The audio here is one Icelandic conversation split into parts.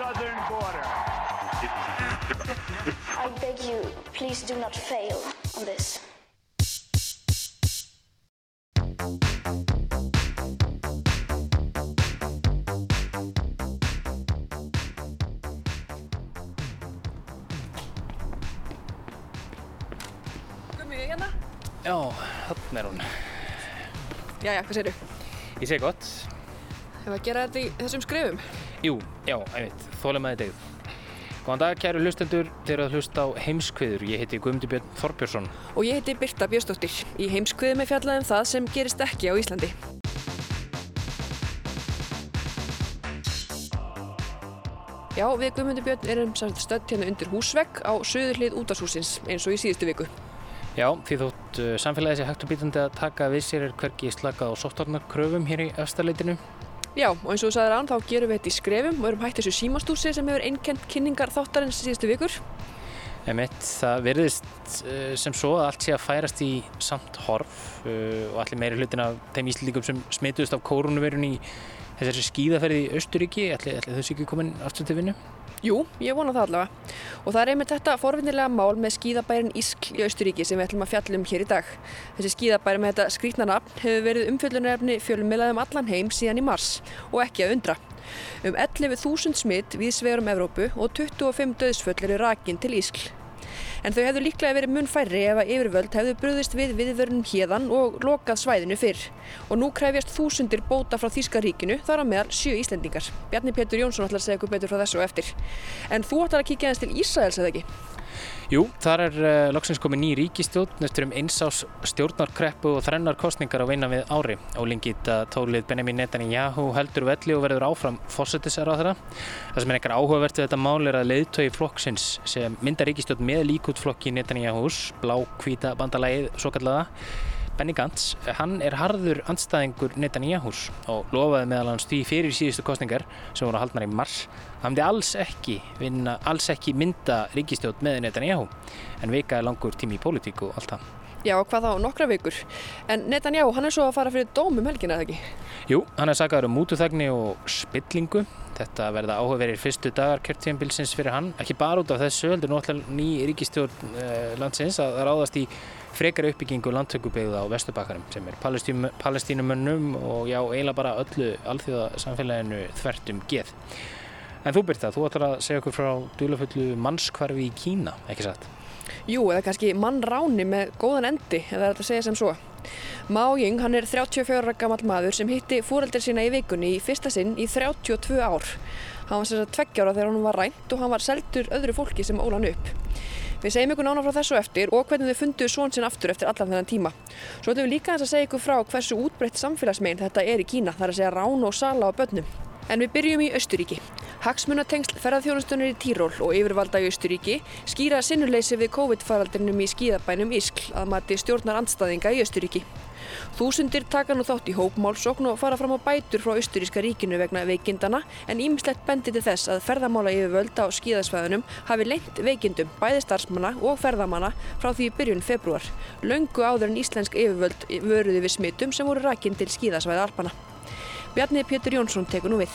southern border. I beg you, please do not fail on this. Gummi, hérna? Já, þannig er hún. Jæja, hvað segir Ég segi gott. Hefur að gera þetta í þessum skrifum? Jú, já, einmitt, þólum að þetta Góðan dag, kæru hlustendur, þeir eru að hlusta á heimskviður. Ég heiti Guðmundur Björn Þorbjörnsson. Og ég heiti Birta Björnsdóttir. Í heimskviðum er fjallað um það sem gerist ekki á Íslandi. Já, við Guðmundur Björn erum samt stödd hérna undir húsvegg á söðurlið útashúsins eins og í síðustu viku. Já, því þótt uh, samfélagið sé hægt og býtandi að taka við sér er hvergi slakað á sóttvarnarkröfum hér í efstaleitinu. Já, og eins og þú sagðir án, þá gerum við þetta í skrefum og erum hægt þessu símastúsi sem hefur einkent kynningar þáttarins síðustu vikur. Emitt, það verðist uh, sem svo að allt sé að færast í samt horf uh, og allir meiri hlutin af þeim íslendingum sem smituðust af kórunverun í þessari skíðaferði í Östuríki, allir, allir þau sé ekki komin aftur til vinnu? Jú, ég vona það allavega. Og það er einmitt þetta forvinnilega mál með skíðabærin Ískl í Austuríki sem við ætlum að fjalla um hér í dag. Þessi skíðabæri með þetta skrítna nafn hefur verið umfjöllunarefni fjölummilaðum allan heim síðan í mars og ekki að undra. Um 11.000 smitt við svegurum Evrópu og 25 döðsföll eru rakin til Ískl. En þau hefðu líklega verið mun færri ef að yfirvöld hefðu brúðist við viðvörnum hérðan og lokað svæðinu fyrr. Og nú krefjast þúsundir bóta frá Þíska ríkinu þar að meðal sjö Íslendingar. Bjarni Pétur Jónsson ætlar að segja eitthvað betur frá þessu og eftir. En þú ætlar að kíkja aðeins til Ísraels eða ekki? Jú, þar er uh, loksins komið ný ríkistjórn eftir um einsás stjórnarkreppu og þrennar kostningar á veina við ári. Ólingita tólið Benjamin Netanyahu heldur velli og verður áfram fórsetisar á þeirra. Það sem er eitthvað áhugavert við þetta mál er að leiðtögi flokksins sem myndar ríkistjórn með líkútflokki Netanyahus, blá-kvíta bandalægið svo kallaða, Benny Gantz, hann er harður andstæðingur Netanyahus og lofaði meðal hans því fyrir síðustu kostningar sem voru að haldna í mars hann myndi alls ekki, vinna, alls ekki mynda ríkistjótt með Netanyahu en vikaði langur tími í pólitíku og allt það. Já, hvað þá, nokkra vikur. En Netanyahu, hann er svo að fara fyrir dóm um helgina, eða ekki? Jú, hann er sagðar um mútuþagni og spillingu. Þetta verða áhugaverir fyrstu dagar kjörtíðanbilsins fyrir hann. Ekki bara út af þessu, heldur náttúrulega ný ríkistjórn eh, landsins að ráðast í frekar uppbyggingu landtökubegða á Vesturbakarum sem er palestínumönnum og já, eiginlega bara öllu alþjóðasamfélaginu þvert um geð. En þú Birta, þú ætlar að segja okkur frá dúlafullu mannskvarfi í Kína, ekki satt? Jú, eða kannski mannráni með góðan endi, eða þetta segja sem svo. Mao Ying, hann er 34 ára gammal maður sem hitti fóreldir sína í vikunni í fyrsta sinn í 32 ár. Hann var sér að tveggjára þegar hann var rænt og hann var seldur öðru fólki sem ólan upp. Við segjum ykkur nána frá þessu eftir og hvernig þau funduðu svon sinn aftur eftir allan þennan tíma. Svo ætlum við líka að segja ykkur frá hversu útbreytt samfélagsmein þetta er í Kína, þar að segja rán og sala á börnum. En við byrjum í Östuríki. Hagsmunatengsl ferðarþjónustunir í Tíról og yfirvalda í Östuríki skýra sinnuleysi við COVID-faraldrinum í skíðabænum Ískl að mati stjórnar andstaðinga í Östuríki. Þúsundir taka nú þátt í hópmálsókn og fara fram á bætur frá Östuríska ríkinu vegna veikindana en ímislegt bendi til þess að ferðamála yfirvöld á skíðasvæðunum hafi lengt veikindum bæði starfsmanna og ferðamanna frá því byrjun februar, löngu áður en íslensk yfirvöld vöruði við smittum sem voru rakinn til skíðasvæða Alpana. Bjarni Pétur Jónsson tekur nú við.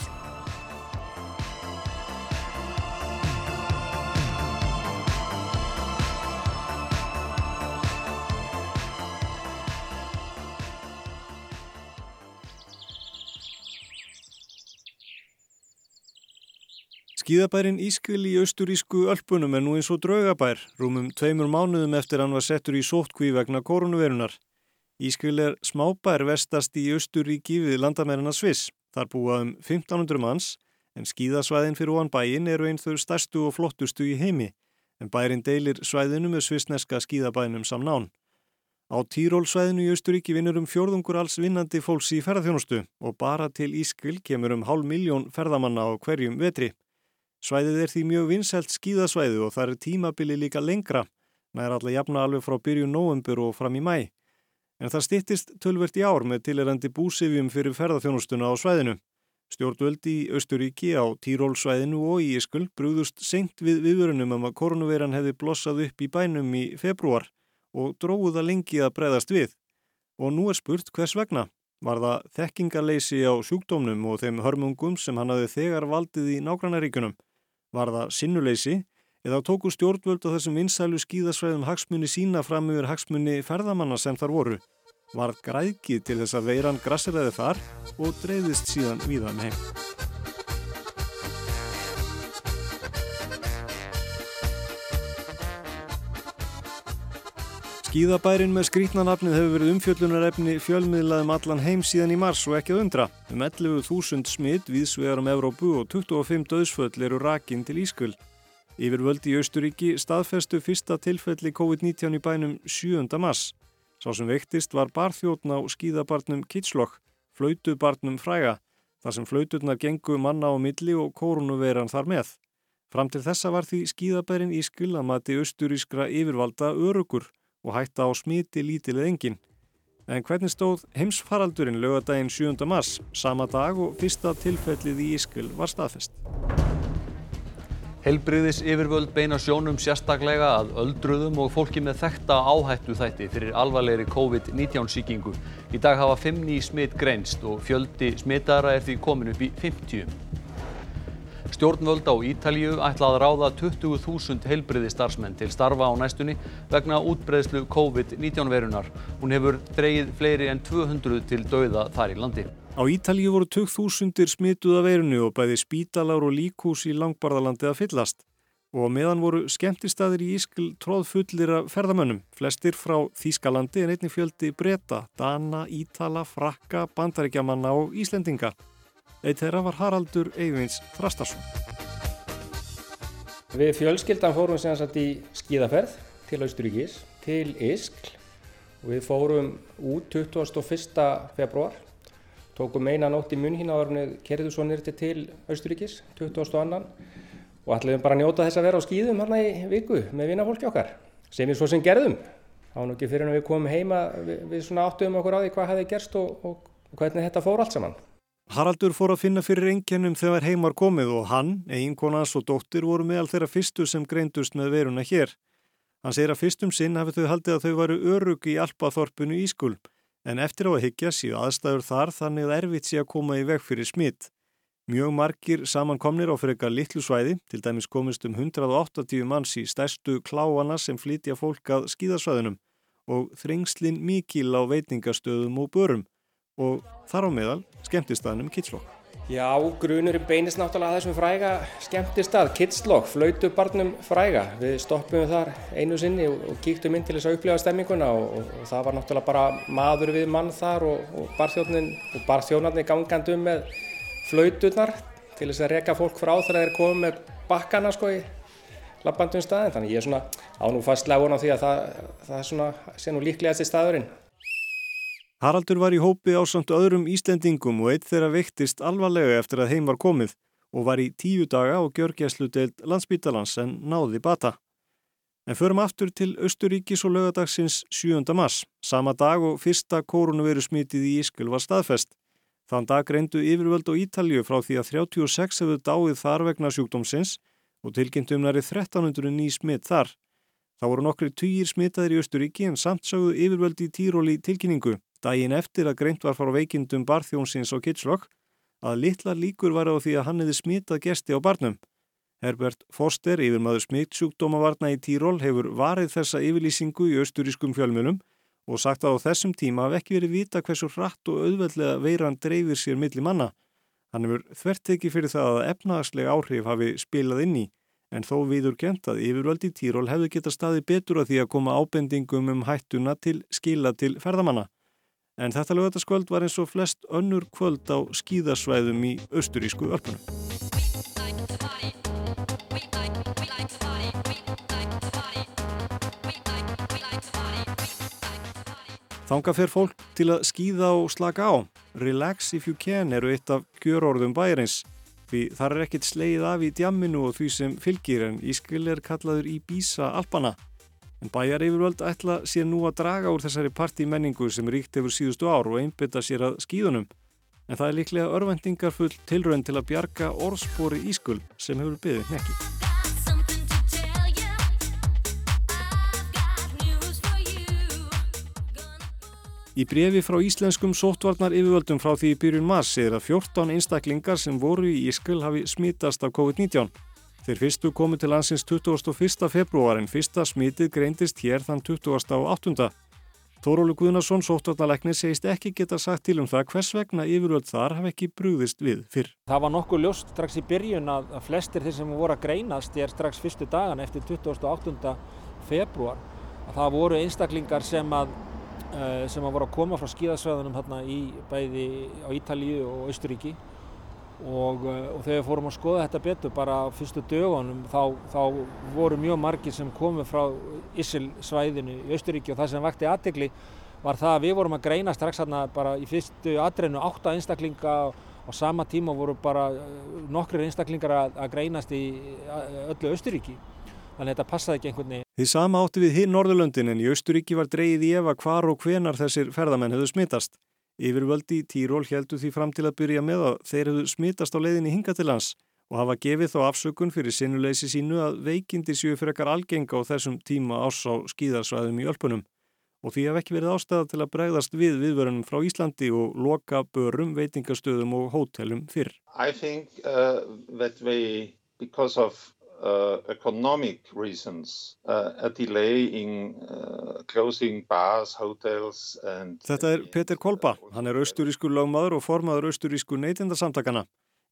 Skíðabærin Ískvil í austurísku Ölpunum er nú eins og draugabær, rúmum tveimur mánuðum eftir hann var settur í sóttkví vegna koronavirunar. Ískvil er smábær vestast í austuríki við landamærina Sviss. Þar búa um 1500 manns, en skíðasvæðin fyrir óan bæin eru einn þau stærstu og flottustu í heimi, en bærin deilir svæðinu með svissneska skíðabænum samnán. Á Tírólsvæðinu í Austuríki vinnur um fjórðungur alls vinnandi fólks í ferðarþjónustu og bara til Ískil kemur um hálf miljón ferðamanna á hverjum vetri. Svæðið er því mjög vinsælt skíðasvæði og það er tímabili líka lengra, nær alla jafna alveg frá byrju nóvembur og fram í mæ. En það stittist tölvert í ár með tilerandi búsifjum fyrir ferðarþjónustuna á svæðinu. Stjórnvöldi í Austuríki á Tírólsvæðinu og í Ískul brúðust seint við viðvörunum um að koronaviran hefði blossað upp í bænum í februar og dróðu það lengi að breyðast við. Og nú er spurt hvers vegna. Var það þekkingarleysi á sjúkdómnum og þeim hörmungum sem hann hafði þegar valdið í nágrannaríkunum? Var það sinnuleysi? Eða tóku stjórnvöld á þessum vinsælu skíðasvæðum hagsmunni sína fram yfir hagsmunni ferðamanna sem þar voru? Var græðkið til þess að veiran grassiræði þar og dreyðist síðan víðan um heim? Skíðabærin með skrítnanafnið hefur verið umfjöllunarefni fjölmiðlaðum allan heim síðan í mars og ekki að undra. Um 11.000 smitt viðsvegar um Evrópu og 25 döðsföll eru rakin til Ískul. Yfir völdi í Austuríki staðfestu fyrsta tilfelli COVID-19 í bænum 7. mars. Sá sem veiktist var barþjóðn á skíðabarnum Kitslokk, flautubarnum Fræga, þar sem flauturnar gengu manna á milli og koronaviran þar með. Fram til þessa var því skíðabærin Ískul að mati austurískra yfirvalda örugur og hætta á smiti lítilið engin. En hvernig stóð heimsfaraldurinn lögadaginn 7. mars, sama dag og fyrsta tilfellið í Ískil var staðfest. Helbriðis yfirvöld beina sjónum sérstaklega að öldruðum og fólki með þekta áhættu þætti fyrir alvarlegri COVID-19 síkingu. Í dag hafa 5 ný smitt greinst og fjöldi smittara er því komin upp í 50. Stjórnvöld á Ítalíu ætla að ráða 20.000 heilbriðisstarfsmenn til starfa á næstunni vegna útbreiðslu COVID-19 verunar. Hún hefur dreyið fleiri en 200 til dauða þar í landi. Á Ítalíu voru 2000 smituð af veirinu og bæði spítalar og líkús í langbarðalandi að fyllast. Og meðan voru skemmtistæðir í Ískil tróð fullir af ferðamönnum, flestir frá Þýskalandi en einnig fjöldi breyta, Dana, Ítala, Frakka, Bandaríkjamanna og Íslendinga. Eitt þeirra var Haraldur Eyvins Þrastarsson. Við fjölskyldan fórum sem sagt í skíðaferð til Austuríkis, til Iskl og við fórum út 21. februar. Tókum eina nótt í munn hína ára kerðu svo nýrti til Austuríkis 22. og ætlaðum bara að njóta þess að vera á skíðum hérna í viku með vinafólki okkar sem við svo sem gerðum. Var nú ekki fyrir en við komum heima við, við svona áttuðum okkur á því hvað hefði gerst og, og hvernig þetta fór allt saman. Haraldur fór að finna fyrir einkennum þegar heimar komið og hann, eiginkonans og dóttir voru meðal þeirra fyrstu sem greindust með veruna hér. Hann segir að fyrstum sinn hafið þau haldið að þau varu örug í alpaþorpunu Ískul, en eftir á að higgja síu aðstæður þar þannig að erfitt sé að koma í veg fyrir smitt. Mjög margir samankomnir á eitthvað litlu svæði, til dæmis komist um 180 manns í stærstu kláana sem flytja fólk að skíðasvæðunum og þrengslinn mikil á veitingastöðum og börum og þar á meðal skemmtistæðnum Kitslokk. Já, grunur beinist náttúrulega að þessum fræga skemmtistað, Kitslokk, flautubarnum fræga. Við stoppum þar einu sinni og, og kíktum inn til þess að upplifa stemminguna og, og, og það var náttúrulega bara maður við mann þar og barþjónarnir gangandum með flauturnar til þess að reyka fólk frá þegar þeir komið með bakkana sko í labbandum staðin. Þannig ég er svona ánú fastlega vona á því að það, það er svona, sé nú líklegast í staðurinn. Haraldur var í hópi ásamt öðrum Íslendingum og eitt þeirra veiktist alvarlega eftir að heim var komið og var í tíu daga og gjörgjæslu deilt landsbítalans en náði bata. En förum aftur til Östuríkis og lögadagsins 7. mars, sama dag og fyrsta koronaviru smitið í Ískul var staðfest. Þann dag reyndu yfirvöld og Ítalju frá því að 36 hefðu dáið þar vegna sjúkdómsins og tilkynntum næri 1300 ný smitt þar. Það voru nokkri týjir smitaðir í Östuríki en samt sögðu yfirvöld í Tíróli tilkynningu Dægin eftir að greint var frá veikindum barþjónsins og kitslokk að litla líkur var á því að hann hefði smitað gesti á barnum. Herbert Foster, yfirmaður smittsjúkdómavarna í Tíról, hefur varið þessa yfirlýsingu í austurískum fjölmjölum og sagt að á þessum tíma haf ekki verið vita hversu hratt og auðveldlega veiran dreifir sér milli manna. Hann hefur þvert ekki fyrir það að efnahagslega áhrif hafi spilað inn í, en þó viður kent að yfirvöldi Tíról hefðu geta staði betur að því að koma ábendingum um hættuna til skila til ferðamanna. En þetta lögataskvöld var eins og flest önnur kvöld á skíðasvæðum í austurísku örpunum. Þanga fer fólk til að skýða og slaka á. Relax if you can eru eitt af gjörorðum bæjarins. Því þar er ekkit sleið af í djamminu og því sem fylgir en Ískil er kallaður í Bísa Alpana. En bæjar yfirvöld ætla sér nú að draga úr þessari partímenningu sem ríkt hefur síðustu ár og einbytta sér að skýðunum. En það er líklega örvendingarfull tilrönd til að bjarga orðspori Ískul sem hefur byggðið nekki. Í brefi frá íslenskum sóttvarnar yfirvöldum frá því í byrjun mars segir að 14 einstaklingar sem voru í Ískil hafi smitast af COVID-19. Þeir fyrstu komu til landsins 21. februar en fyrsta smitið greindist hér þann 28. Tórólu Guðnarsson, sóttvarnaleknir, segist ekki geta sagt til um það hvers vegna yfirvöld þar hafi ekki brúðist við fyrr. Það var nokkuð ljóst strax í byrjun að flestir þeir sem voru að greinast er strax fyrstu dagan eftir 28. februar. Að það voru einstaklingar sem að Eh, sem að voru að koma frá skíðasvæðunum í bæði á Ítalíu og Austuríki og, eh, og þegar við fórum að skoða þetta betur bara fyrstu dögunum þá, þá voru mjög margir sem komu frá Ísil svæðinu í Austuríki og það sem vakti aðtegli var það að við vorum að greina strax hérna bara í fyrstu aðreinu átta einstaklinga á sama tíma voru bara eh, nokkrir einstaklingar að, að greinast í öllu Austuríki þannig að þetta passaði ekki einhvern veginn. Þið sama átti við hinn Norðurlöndin en í Östuríki var dreyið í efa hvar og hvenar þessir ferðamenn hefðu smittast. Yfirvöldi í Tíról heldu því fram til að byrja með að þeir hefðu smittast á leiðinni hinga til hans og hafa gefið þá afsökun fyrir sinnuleysi sínu að veikindi séu fyrir ekkar algenga á þessum tíma ás á skíðarsvæðum í Ölpunum. Og því hef ekki verið ástæða til að bregðast við viðvörunum frá Íslandi og loka börum, veitingastöðum og hótelum fyrr. I think uh, that we, because of uh, economic reasons, uh, a delay in uh, closing bars, hotels and... Þetta er Peter Kolba, hann er austurísku lögmaður og formaður austurísku neytindasamtakana.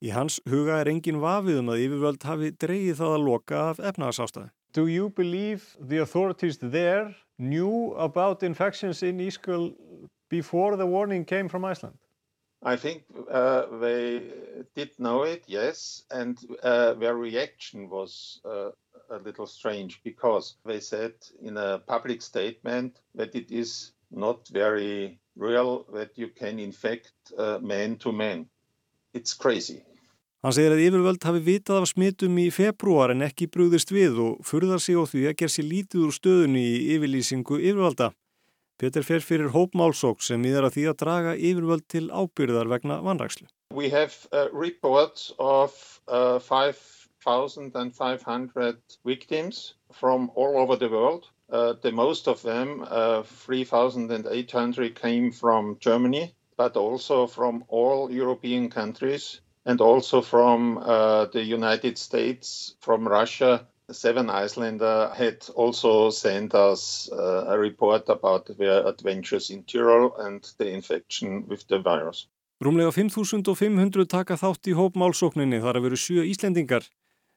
Í hans huga er engin vafið um að yfirvöld hafi dreyið það að loka af efnagsástaði. Do you believe the authorities there knew about infections in Ískjöld before the warning came from Iceland? I think uh, they did know it, yes, and uh, their reaction was uh, a little strange because they said in a public statement that it is not very real that you can infect uh, man to man. It's crazy. Hann segir að yfirvöld hafi vitað af smitum í februar en ekki brúðist við og furðar sig á því að ger sér lítið úr stöðunni í yfirlýsingu yfirvalda. Peter fer fyrir hópmálsók sem miðar að því að draga yfirvöld til ábyrðar vegna vandragslu. We have uh, reports of uh, 5,500 victims from all over the world. Uh, the most of them, uh, 3,800 came from Germany, but also from all European countries and also from uh, the United States, from Russia, Seven Icelander had also sent us uh, a report about their adventures in Tyrol and the infection with the virus. Rúmlega 5.500 taka þátt í hóp málsókninni þar að veru sjö Íslendingar.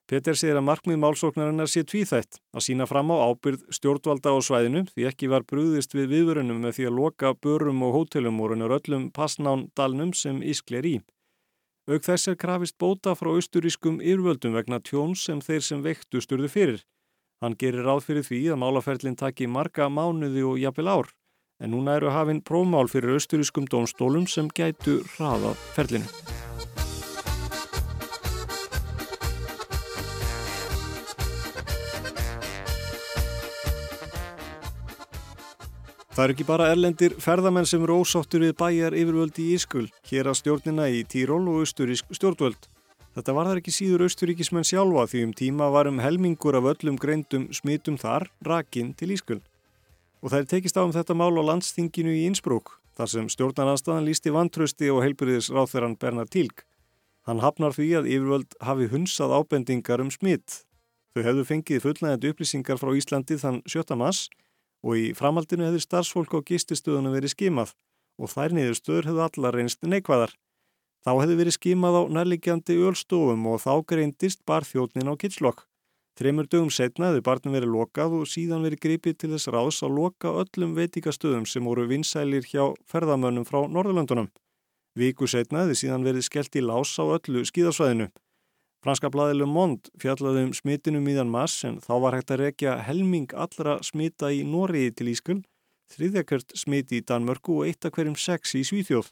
Peter segir að markmið málsóknarinnar sé tvíþætt að sína fram á ábyrð stjórnvalda á svæðinu því ekki var brúðist við viðvörunum með því að loka börum og hótelum og raunar öllum passnán dalnum sem ískler í. Auk þess er krafist bóta frá austurískum yfirvöldum vegna tjóns sem þeir sem veiktu sturðu fyrir. Hann gerir ráð fyrir því að málaferlinn taki marga mánuði og jafnvel ár, en núna eru hafinn prófmál fyrir austurískum dónstólum sem gætu hraða ferlinu. Það eru ekki bara erlendir ferðamenn sem eru ósáttur við bæjar yfirvöldi í Ískul, hér að stjórnina í Tíról og austurísk stjórnvöld. Þetta var þar ekki síður austuríkismenn sjálfa því um tíma varum helmingur af öllum greindum smitum þar rakinn til Ískul. Og það er tekist á um þetta mál á landsþinginu í Innsbruck, þar sem stjórnarnanstaðan lísti vantrösti og heilbyrðis ráþeran Bernhard Tilg. Hann hafnar því að yfirvöld hafi hunsað ábendingar um smitt. Þau hefðu fengið fullnægandi upplýsingar frá Íslandi þann 7. mass og í framhaldinu hefði starfsfólk á gististöðunum verið skimað og þær niðurstöður hefðu allar reynst neikvæðar. Þá hefði verið skimað á nærligjandi ölstofum og þá greindist barþjóðnin á kitslokk. Tremur dögum setna hefði barnin verið lokað og síðan verið gripið til þess ráðs að loka öllum veitikastöðum sem voru vinsælir hjá ferðamönnum frá Norðurlöndunum. Víku setna hefði síðan verið skellt í lás á öllu skíðasvæðinu. Franska blæði Le Monde fjallaði um smitinu míðan mass en þá var hægt að rekja helming allra smita í Nóriði til Ískul þriðjakört smiti í Danmörku og eitt af hverjum sex í Svíþjóð.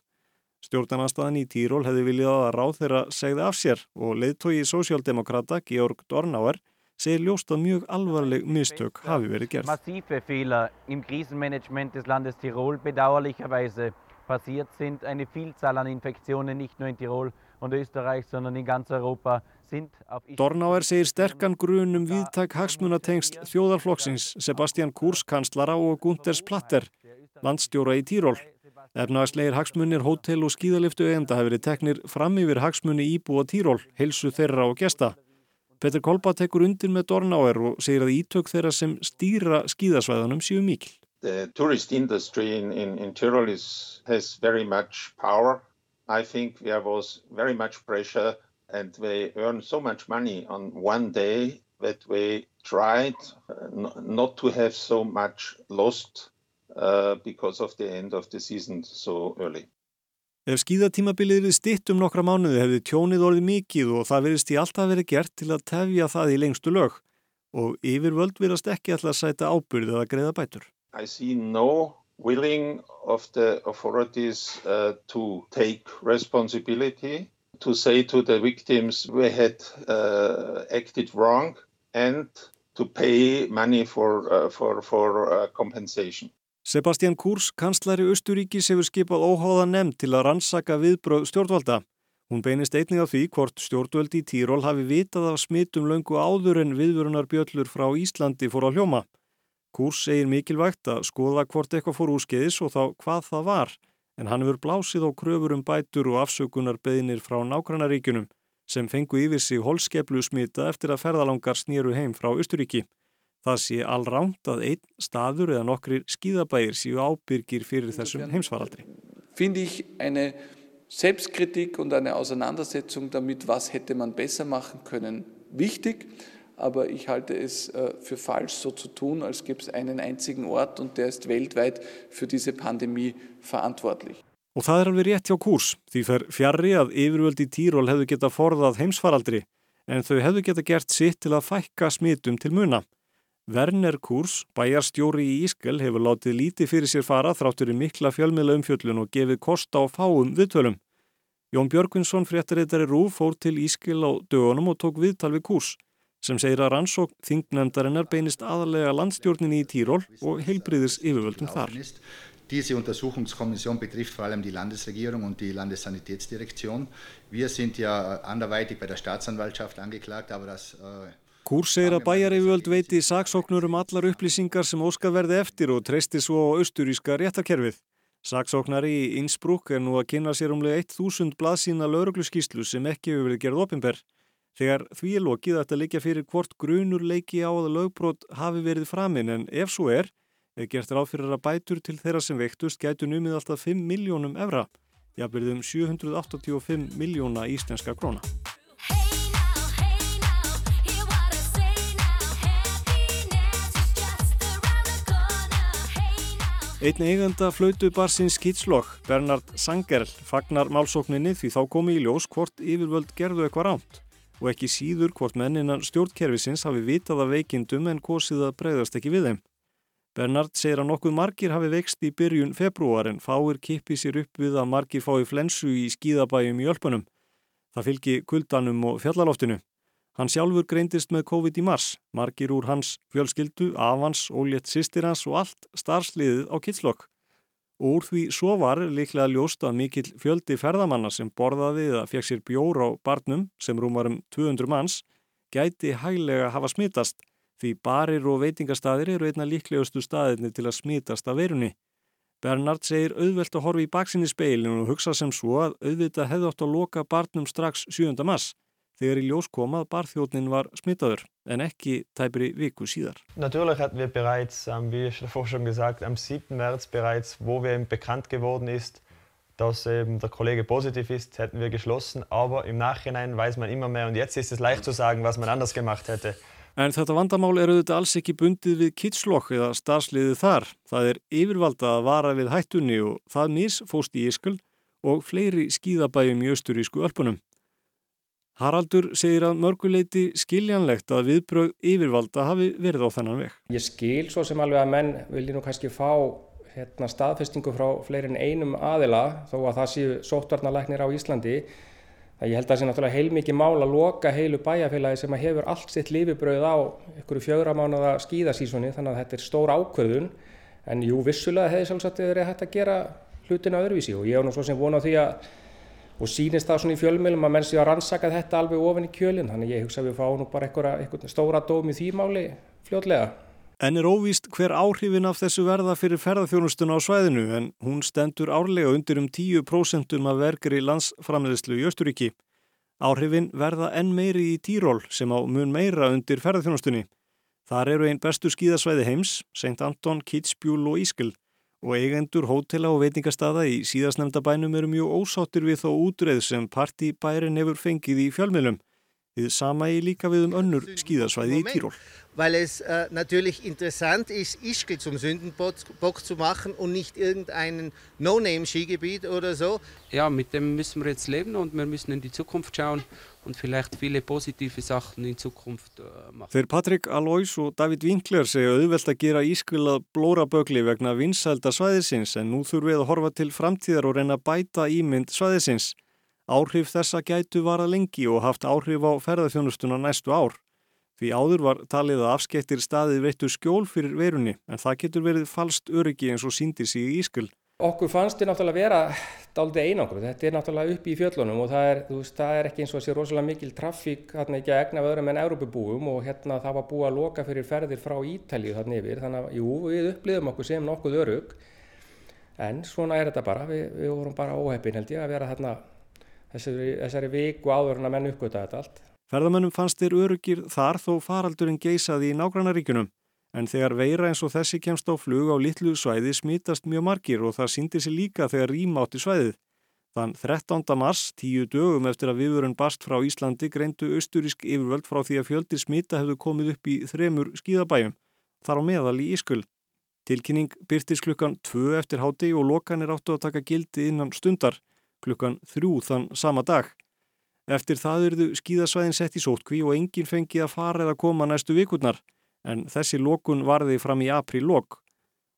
Stjórnarnastaðan í Týról hefði viljað að ráð þeirra segði af sér og leiðtói sósjaldemokrata Georg Dornauer segir ljóst að mjög alvarleg mistök hafi verið gerð. Massive Fehler im Krisenmanagement des Landes Tirol bedauerlicherweise passiert sind. Eine Vielzahl an Infektionen nicht nur in Tirol und Österreich, sondern in ganz Europa sind auf Dornauer segir sterkan grunum viðtak hagsmunatengst þjóðarflokksins Sebastian Kurz kanslara og Gunters Platter, landstjóra í Týról. Efnagslegir hagsmunir, hótel og skíðaliftu eigenda hefur verið teknir fram yfir hagsmunni íbúa Týról, heilsu þeirra og gesta. Petur Kolba tekur undir með Dornauer og segir að ítök þeirra sem stýra skíðasvæðunum séu mikil. The tourist industry in, in, in Tyrol is, has very much power. I think there was very much pressure and they earned so much money on one day that they tried not to have so much lost uh, because of the end of the season so early. Ef skíðatímabilið er stitt um nokkra mánuði hefði tjónið orðið mikið og það verðist í alltaf verið gert til að tefja það í lengstu lög og yfirvöld verðast ekki alltaf að sæta ábyrðið að greiða bætur. I see no willing of the authorities uh, to take responsibility, to say to the victims we had uh, acted wrong and to pay money for, uh, for, for compensation. Sebastian Kurz, kanslari Östuríkis, hefur skipað óháða nefnd til að rannsaka viðbröð stjórnvalda. Hún beinist einnig af því hvort stjórnvöldi í Týról hafi vitað af smittum löngu áður en viðvörunar bjöllur frá Íslandi fór á hljóma. Kurz segir mikilvægt að skoða hvort eitthvað fór úrskeiðis og þá hvað það var, en hann hefur blásið á kröfur um bætur og afsökunar beðinir frá nágrannaríkunum sem fengu yfir sig holskeplu smita eftir að ferðalangar snýru heim frá Östuríki. Það sé allránt að einn staður eða nokkrir skíðabægir séu ábyrgir fyrir þessum heimsfaraldri. Finde ich eine Selbstkritik und eine Auseinandersetzung damit, was hätte man besser machen können, wichtig. Aber ich halte es für falsch, so zu tun, als gäbe es einen einzigen Ort und der ist weltweit für diese Pandemie verantwortlich. Og það er alveg rétt hjá kurs, því fer fjarrri að yfirvöldi Týról hefðu geta forðað heimsfaraldri, en þau hefðu geta gert sitt til að fækka smitum til muna. Werner Kurs, bæjarstjóri í Ískel, hefur látið lítið fyrir sér fara þráttur í mikla fjölmiðla umfjöllun og gefið kost á fáum viðtölum. Jón Björgvinsson, fréttarittari Rúf, fór til Ískel á dögunum og tók viðtal við Kurs, sem segir að rannsókn þingnefndarinnar beinist aðalega landstjórninni í Týról og heilbriðis yfirvöldum þar. Diese Untersuchungskommission betrifft vor allem die Landesregierung und die Landessanitätsdirektion. Wir sind ja anderweitig bei der Staatsanwaltschaft angeklagt, aber das... Äh Kúr segir að bæjaryfjöld veiti saksóknur um allar upplýsingar sem óskar verði eftir og treysti svo á austuríska réttarkerfið. Saksóknari í Innsbruck er nú að kynna sér umlega 1000 blaðsína laurugluskíslu sem ekki hefur verið gerð opimber. Þegar því er lokið að þetta leikja fyrir hvort grunur leiki á að lögbrot hafi verið framinn en ef svo er, er gert ráð fyrir að bætur til þeirra sem vektust gætu numið alltaf 5 miljónum evra. Jafnverðum 785 miljóna íslenska króna. Einn eigenda flautubarsins Kitslokk, Bernard Sangerl, fagnar málsókninni því þá komi í ljós hvort yfirvöld gerðu eitthvað ránt og ekki síður hvort menninan stjórnkerfisins hafi vitað af veikindum en kosið að breyðast ekki við þeim. Bernard segir að nokkuð margir hafi veikst í byrjun februar en fáir kippi sér upp við að margir fái flensu í skíðabæjum í Ölpunum. Það fylgi kuldanum og fjallaloftinu. Hann sjálfur greindist með COVID í mars, margir úr hans fjölskyldu, afans, ólétt sýstir hans og allt starfsliðið á kitslokk. Úr því svo var líklega ljóst að mikill fjöldi ferðamanna sem borðaði eða fekk sér bjór á barnum sem rúmar um 200 manns gæti hæglega hafa smitast því barir og veitingastæðir eru einna líklegustu staðirni til að smitast af verunni. Bernard segir auðvelt að horfa í baksinni speilin og hugsa sem svo að auðvita hefði átt að loka barnum strax 7. mass þegar í ljós kom að barþjóðnin var smittaður en ekki tæpri viku síðar. Natürlich hatten wir bereits, wie ich davor schon gesagt, am 7. März bereits, wo wir bekannt geworden ist, dass eben der Kollege positiv ist, hätten wir geschlossen. Aber im Nachhinein weiß man immer mehr und jetzt ist es leicht zu sagen, was man anders gemacht hätte. En þetta vandamál er auðvitað alls ekki bundið við kitslokk eða starfsliðið þar. Það er yfirvalda að vara við hættunni og það misfóst í Ískul og fleiri skíðabæjum í austurísku ölpunum. Haraldur segir að mörguleiti skiljanlegt að viðbröð yfirvalda hafi verið á þennan veg. Ég skil svo sem alveg að menn vilji nú kannski fá hérna, staðfestingu frá fleirin einum aðila þó að það séu sóttvarnalæknir á Íslandi. Það ég held að það sé náttúrulega heilmikið mál að loka heilu bæjarfélagi sem hefur allt sitt lifibröð á ykkur fjögra mánuða skíðasísoni þannig að þetta er stór ákvörðun en jú vissulega hefði sjálfsagt verið hægt að gera hlutina öðruvísi og ég á nú svo sem að og sýnist það svona í fjölmjölum að menn sé að rannsaka þetta alveg ofin í kjölinn þannig ég hugsa að við fáum nú bara eitthvað stóra dóm í því máli fljótlega. En er óvíst hver áhrifin af þessu verða fyrir ferðarþjónustuna á svæðinu en hún stendur árlega undir um 10% af verkeri landsframleðslu í Östuríki. Áhrifin verða enn meiri í Tíról sem á mun meira undir ferðarþjónustunni. Þar eru einn bestu skíðasvæði heims, St. Anton, Kitzbühel og Ískil og eigendur hótela og veitingastada í síðasnemnda bænum eru mjög ósáttir við þó útreið sem partibærin hefur fengið í fjölmjölum. Þið sama í líka við um önnur skíðasvæði í Tíról. Weil es äh, natürlich interessant ist, Ischgl zum Sündenbock zu machen und nicht irgendein No-Name-Skigebiet oder so. Ja, mit dem müssen wir jetzt leben und wir müssen in die Zukunft schauen und vielleicht viele positive Sachen in Zukunft äh, machen. Þeir Patrik Alois og David Winkler segja auðvelt að gera Ískil að blóra bögli vegna vinsælda svæðisins en nú þurfum við að horfa til framtíðar og reyna að bæta ímynd svæðisins. Áhrif þessa gætu vara lengi og haft áhrif á ferðarþjónustuna næstu ár. Því áður var talið að afskettir staðið veittu skjól fyrir verunni en það getur verið falskt öryggi eins og síndir sig í Ískil. Okkur fannst þetta náttúrulega vera dálítið einangur. Þetta er náttúrulega upp í fjöllunum og það er, veist, það er ekki eins og sé rosalega mikil trafík hérna ekki að egna við öðrum en Európabúum og hérna það var búið að loka fyrir ferðir frá Ítalíu þarna yfir. Þannig að jú, við upplýðum okkur sem nokkuð örug en svona er þetta bara. Vi, við vorum bara óheppin held ég að vera þarna þessari, þessari viku áður en að menn uppgöta þetta allt. Ferðamönnum fannst þeir örugir þar þó faraldurinn geisaði í nágrannaríkunum en þegar veira eins og þessi kemst á flug á litlu svæði smítast mjög margir og það síndi sér líka þegar rým átti svæðið. Þann 13. mars, tíu dögum eftir að viðvörun bast frá Íslandi, greindu austurísk yfirvöld frá því að fjöldir smita hefðu komið upp í þremur skíðabæjum, þar á meðal í Ískul. Tilkynning byrtist klukkan 2 eftir háti og lokanir áttu að taka gildi innan stundar, klukkan 3 þann sama dag. Eftir það eruðu skíðasvæðin sett í sótkví og enginn fengið að fara eða koma næstu vikurnar, en þessi lokun varði fram í apríl-lok.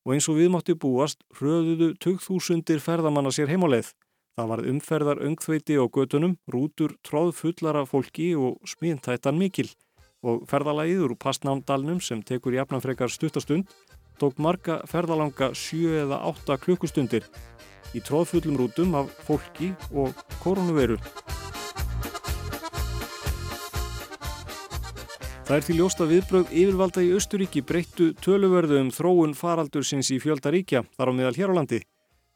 Og eins og viðmátti búast, hröðuðu 2000 ferðamanna sér heimáleið. Það var umferðar öngþveiti á götunum, rútur tróð fullara fólki og smíntættan mikil. Og ferðalagið úr passnámdalnum sem tekur jafnanfrekar stuttastund tók marga ferðalanga 7 eða 8 klukkustundir í tróðfullum rútum af fólki og koronaviru. Það er til ljósta viðbröð yfirvalda í Östuríki breyttu töluverðu um þróun faraldur sinns í fjöldaríkja þar á meðal hér á landi.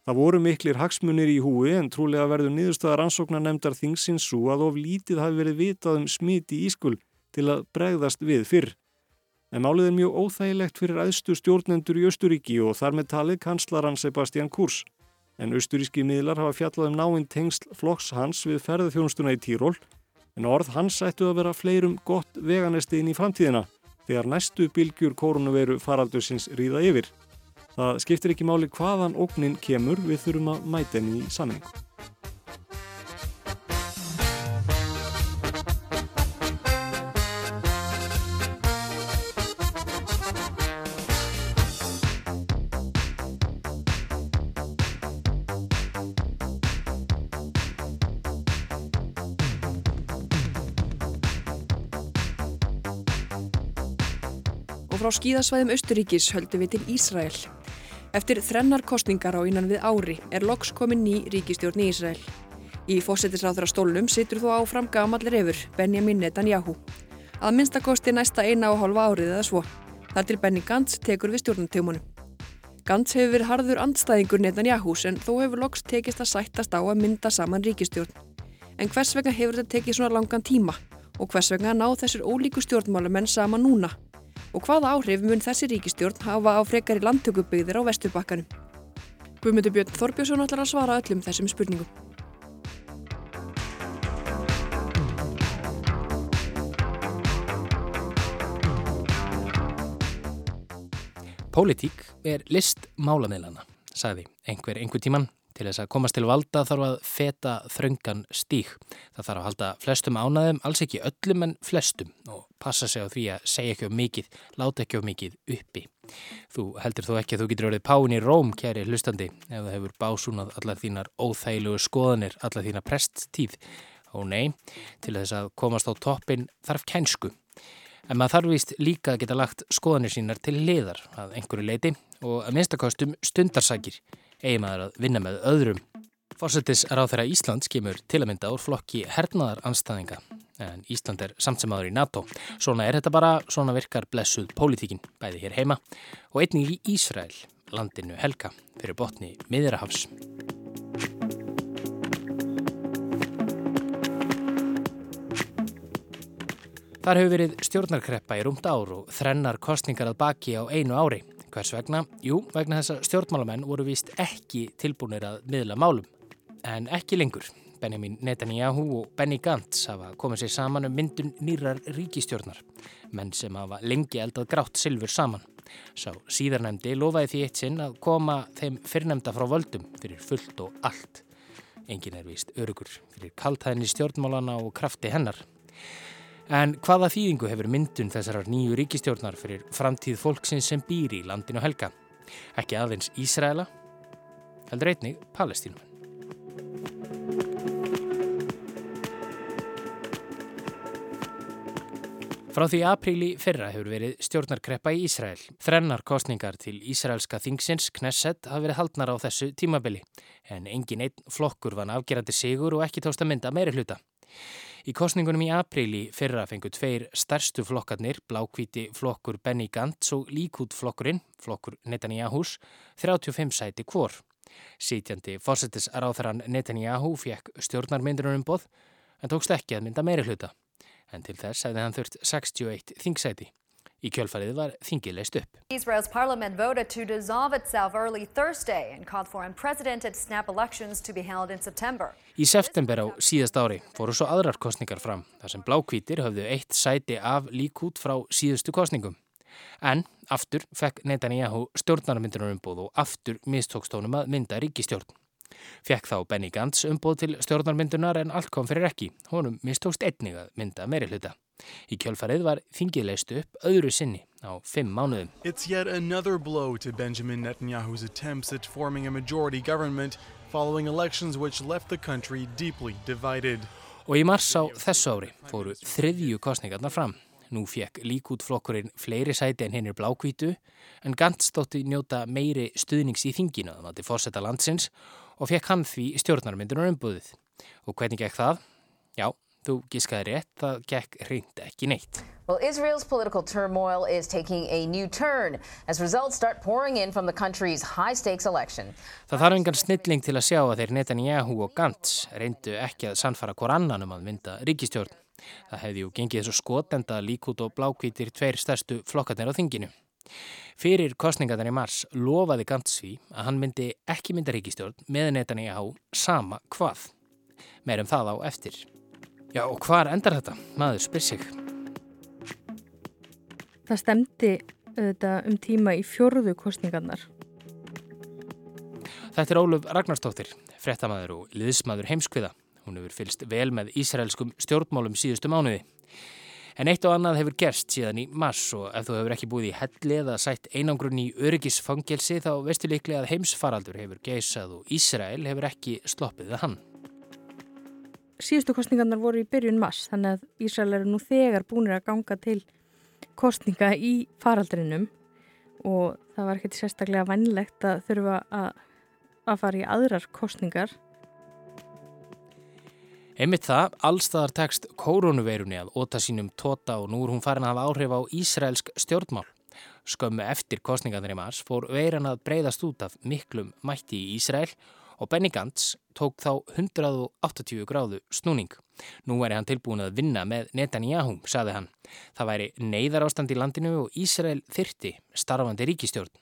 Það voru miklir hagsmunir í húi en trúlega verður niðurstaðar ansóknar nefndar þingsins svo að of lítið hafi verið vitað um smiti í ískul til að bregðast við fyrr. En málið er mjög óþægilegt fyrir aðstu stjórnendur í Östuríki og þar með talið kanslaran Sebastian Kurz. En östuríski miðlar hafa fjallað um náinn tengsl flokks hans við ferðarþjónustuna í Tíról en orð hans ættu að vera fleirum gott veganesti inn í framtíðina þegar næstu bylgjur koronaviru faraldursins ríða yfir. Það skiptir ekki máli hvaðan ógnin kemur við þurfum að mæta henni í sammengu. Frá skíðasvæðum Austuríkis höldum við til Ísrael. Eftir þrennar kostningar á innan við ári er loks komin ný ríkistjórn í Ísrael. Í fósettisráþra stólnum situr þú áfram gamallir yfir, Benjamin Netanyahu. Að minnstakosti næsta eina og hálfa árið eða svo. Þar til Benny Gantz tekur við stjórnantöfumunum. Gantz hefur verið harður andstæðingur Netanyahu en þó hefur loks tekist að sættast á að mynda saman ríkistjórn. En hvers vegna hefur þetta tekið svona langan tíma og hvers vegna ná þessir ólíku stjórnmálumenn saman núna? Og hvaða áhrif mun þessi ríkistjórn hafa á frekari landtökubygðir á vesturbakkanum. Guðmundur Björn Þorbjörnsson ætlar að svara öllum þessum spurningum. Pólitík er list málaneilana, sagði einhver einhver tíman Til þess að komast til valda þarf að feta þröngan stík. Það þarf að halda flestum ánaðum, alls ekki öllum en flestum og passa sig á því að segja ekki of mikið, láta ekki of mikið uppi. Þú heldur þó ekki að þú getur verið páin í róm, kæri hlustandi, ef það hefur básúnað allar þínar óþægilegu skoðanir, allar þína presttíð. Ó nei, til þess að komast á toppin þarf kænsku. En maður þarf vist líka að geta lagt skoðanir sínar til liðar að einhverju leiti og að minnstakostum stundarsakir eigi maður að vinna með öðrum. Fórsetis ráð þeirra Íslands kemur til að mynda úr flokki hernaðar anstæðinga en Ísland er samt sem aður í NATO. Svona er þetta bara, svona virkar blessuð pólitíkin bæði hér heima og einnig í Ísrael, landinu Helga, fyrir botni Miðrahafs. Þar hefur verið stjórnarkreppa í rúmt ár og þrennar kostningar að baki á einu ári. Hvers vegna? Jú, vegna þess að stjórnmálamenn voru vist ekki tilbúinir að miðla málum. En ekki lengur. Benjamin Netanyahu og Benny Gantz hafa komið sér saman um myndun nýrar ríkistjórnar. Menn sem hafa lengi eldað grátt silfur saman. Sá síðarnemdi lofaði því eitt sinn að koma þeim fyrrnemda frá völdum fyrir fullt og allt. Engin er vist örugur fyrir kaltæðinni stjórnmálana og krafti hennar. En hvaða þýðingu hefur myndun þessarar nýju ríkistjórnar fyrir framtíð fólksins sem býr í landinu helga? Ekki aðeins Ísraela, heldur einnig Palestínum. Frá því apríli fyrra hefur verið stjórnarkreppa í Ísrael. Þrennar kostningar til Ísraelska þingsins, Knesset, hafa verið haldnar á þessu tímabili. En engin einn flokkur vann afgerandi sigur og ekki tósta mynda meiri hluta. Í kostningunum í apríli fyrra fengu tveir stærstu flokkarnir, blákvíti flokkur Benny Gantz og líkút flokkurinn, flokkur Netanyahus, 35 sæti hvor. Sítjandi fórsetis aðráþarann Netanyahu fekk stjórnarmyndunum boð en tókst ekki að mynda meiri hluta. En til þess hefði hann þurft 61 þingsæti. Í kjölfarið var þingið leist upp. Israel's parliament voted to dissolve itself early Thursday and called for unprecedented snap elections to be held in September. Í september á síðast ári fóru svo aðrar kostningar fram þar sem blákvítir höfðu eitt sæti af líkút frá síðustu kostningum. En aftur fekk Netanyahu stjórnarmyndunar umbúð og aftur mistókstónum að mynda ríkistjórn. Fekk þá Benny Gantz umbúð til stjórnarmyndunar en allt kom fyrir ekki. Honum mistókst einnig að mynda meiri hluta. Í kjölfarið var þingið leist upp öðru sinni á fimm mánuðum. It's yet another blow to Benjamin Netanyahu's attempts at forming a majority government following elections which left the country deeply divided. Og í mars á þessu ári fóru þriðju kostningarnar fram. Nú fekk líkútflokkurinn fleiri sæti en hinn er blákvítu en Gantz stótti njóta meiri stuðnings í þinginu að mati fórsetta landsins og fekk hann því stjórnarmyndunar umbuðið. Og hvernig gekk það? Já, Þú gískaði rétt, það gekk hreint ekki neitt. Well, Israel's political turmoil is taking a new turn as results start pouring in from the country's high-stakes election. Það þarf engan snilling til að sjá að þeir Netanyahu og Gantz reyndu ekki að sannfara hver annan um að mynda ríkistjórn. Það hefði ju gengið þessu skotenda líkút og blákvítir tveir stærstu flokkarnir á þinginu. Fyrir kostningarnar í mars lofaði Gantz því að hann myndi ekki mynda ríkistjórn með Netanyahu sama hvað. Meirum það á eftir. Já, og hvar endar þetta? Maður spyr sig. Það stemdi um tíma í fjörðu kostningarnar. Þetta er Óluf Ragnarstóttir, frettamæður og liðsmaður heimskviða. Hún hefur fylst vel með ísraelskum stjórnmálum síðustu mánuði. En eitt og annað hefur gerst síðan í mars og ef þú hefur ekki búið í helli eða sætt einangrun í öryggisfangelsi þá veistu líklega að heimsfaraldur hefur geysað og Ísrael hefur ekki sloppið við hann síðustu kostningarnar voru í byrjun mass þannig að Ísrael eru nú þegar búinir að ganga til kostninga í faraldrinum og það var ekkert sérstaklega vannlegt að þurfa að, að fara í aðrar kostningar. Einmitt það, allstaðar tekst koronaveirunni að óta sínum tóta og nú er hún farin að hafa áhrif á Ísraelsk stjórnmál. Skömmu eftir kostningarnir í mars fór veiran að breyðast út af miklum mætti í Ísrael og Benny Gantz tók þá 180 gráðu snúning. Nú væri hann tilbúin að vinna með Netanyahu, saði hann. Það væri neyðar ástand í landinu og Ísrael þyrti starfandi ríkistjórn.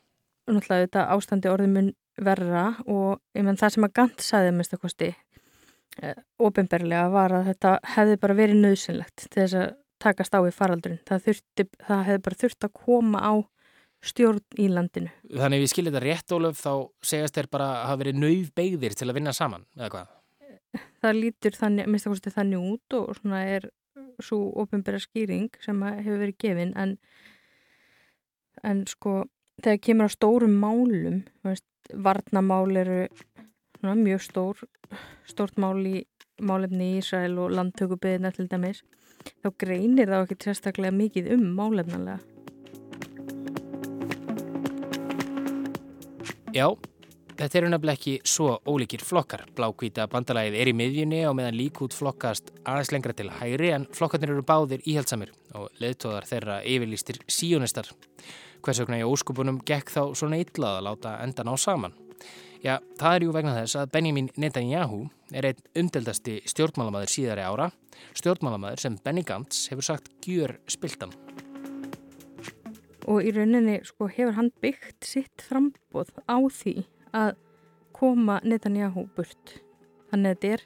Náttúrulega þetta ástandi orði mun verra og menn, það sem að Gantz saði mest að kosti eh, ofinberlega var að þetta hefði bara verið nöðsynlegt til þess að takast á í faraldurinn. Það, þurfti, það hefði bara þurft að koma á stjórn í landinu. Þannig við skiljum þetta rétt, Ólaf, þá segast þeir bara að hafa verið nauð beigðir til að vinna saman, eða hvað? Það lítur þannig, minnst að kosti þannig út og svona er svo ofinbæra skýring sem hefur verið gefin en, en sko þegar kemur á stórum málum, veist, varnamál eru svona, mjög stór, stórt mál í málefni í Ísrael og landtökubiðina til dæmis, þá greinir það ekki sérstaklega mikið um málefnalega. Já, þetta eru nefnilega ekki svo ólíkir flokkar. Blákvíta bandalagið er í miðjunni og meðan líkút flokkast aðeins lengra til hægri en flokkarnir eru báðir íhjaldsamir og leðtóðar þeirra yfirlýstir síjónistar. Hvers vegna í óskupunum gekk þá svona yllað að láta endan á saman. Já, það er jú vegna þess að Benjamin Netanyahu er einn umdeldasti stjórnmálamæður síðari ára, stjórnmálamæður sem Benny Gantz hefur sagt gjör spiltan og í rauninni sko, hefur hann byggt sitt frambóð á því að koma Netanyahu burt. Þannig að þetta er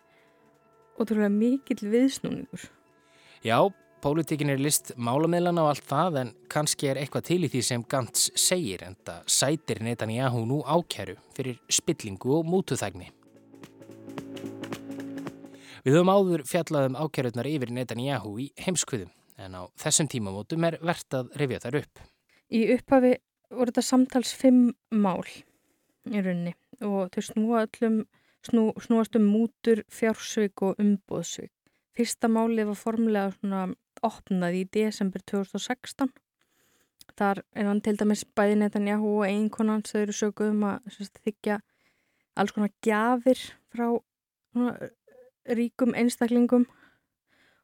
ótrúlega mikill viðsnúningur. Já, pólitíkin er list málameðlana og allt það en kannski er eitthvað til í því sem Gantz segir en það sætir Netanyahu nú ákjæru fyrir spillingu og mútuþægni. Við höfum áður fjallaðum ákjærutnar yfir Netanyahu í heimskviðum en á þessum tímamótum er verðt að rifja þar upp. Í upphafi voru þetta samtals fimm mál í rauninni og þau snúa öllum, snú, snúast um mútur, fjársvík og umbóðsvík. Fyrsta máli var formulega svona opnað í desember 2016. Þar er hann til dæmis bæði Netanyahu og einkonan sem eru sökuð um að sérst, þykja alls konar gjafir frá svona, ríkum einstaklingum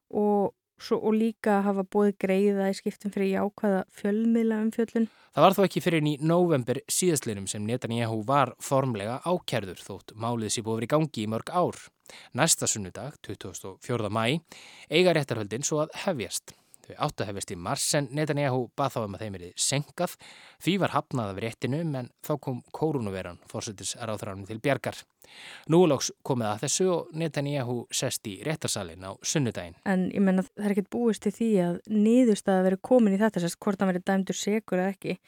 og Svo, og líka hafa bóði greiða í skiptum fyrir jákvæða fjölmiðla um fjöllun. Það var þó ekki fyrir í november síðastlinum sem Netanyahu var formlega ákjærður þótt málið sé búið verið gangi í mörg ár. Næsta sunnudag, 24. mæ, eiga réttarhöldin svo að hefjast. Þau áttu að hefjast í mars en Netanyahu bað þá um að þeim erið senkað. Því var hafnað af réttinum en þá kom kórunveran fórsutis aðráðranum til bjargar. Núlóks komið að þessu og Netanyahu sest í réttarsalinn á sunnudaginn. En ég menna það er ekkit búist til því að nýðust að veri komin í þetta sérst hvort hann veri dæmdur segur eða ekki.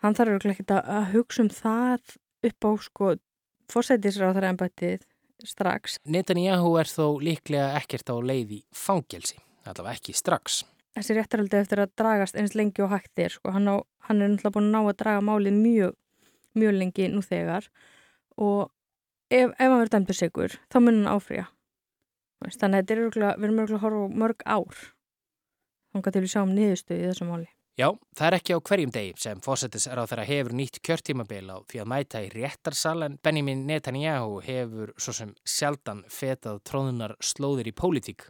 Hann þarf ekki að hugsa um það upp á sko fórsætisráðara ennbættið strax. Netanyahu er þó líklega ekkert á leið í fangelsi allavega ekki strax. Þessi réttarhaldi eftir að dragast eins lengi og hægt er, sko, hann, á, hann er náttúrulega búin að ná að draga málið mjög, mjög lengi nú þegar og ef, ef hann verður dæmdur sigur, þá mun hann áfrýja. Þannig að er örgulega, við erum örgulega að horfa mörg ár, þannig að til við sjáum niðurstöðu í þessu máli. Já, það er ekki á hverjum degi sem fósettis á þeirra hefur nýtt kjörtímabil á því að mæta í réttarsal en Benjamin Netanyahu hefur svo sem sjaldan fetað tróðunar slóðir í pólitík.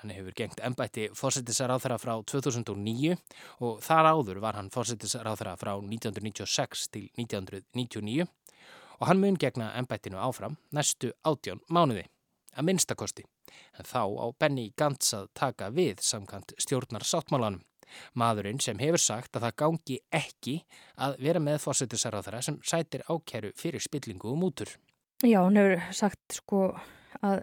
Hann hefur gengt ennbætti fósettisar á þeirra frá 2009 og þar áður var hann fósettisar á þeirra frá 1996 til 1999 og hann mun gegna ennbættinu áfram næstu átjón mánuði, að minnstakosti. En þá á Benny Gantz að taka við samkant stjórnar sáttmálanum. Maðurinn sem hefur sagt að það gangi ekki að vera með fórsetisarraðara sem sætir ákjæru fyrir spillingu og mútur. Já, hann hefur sagt sko að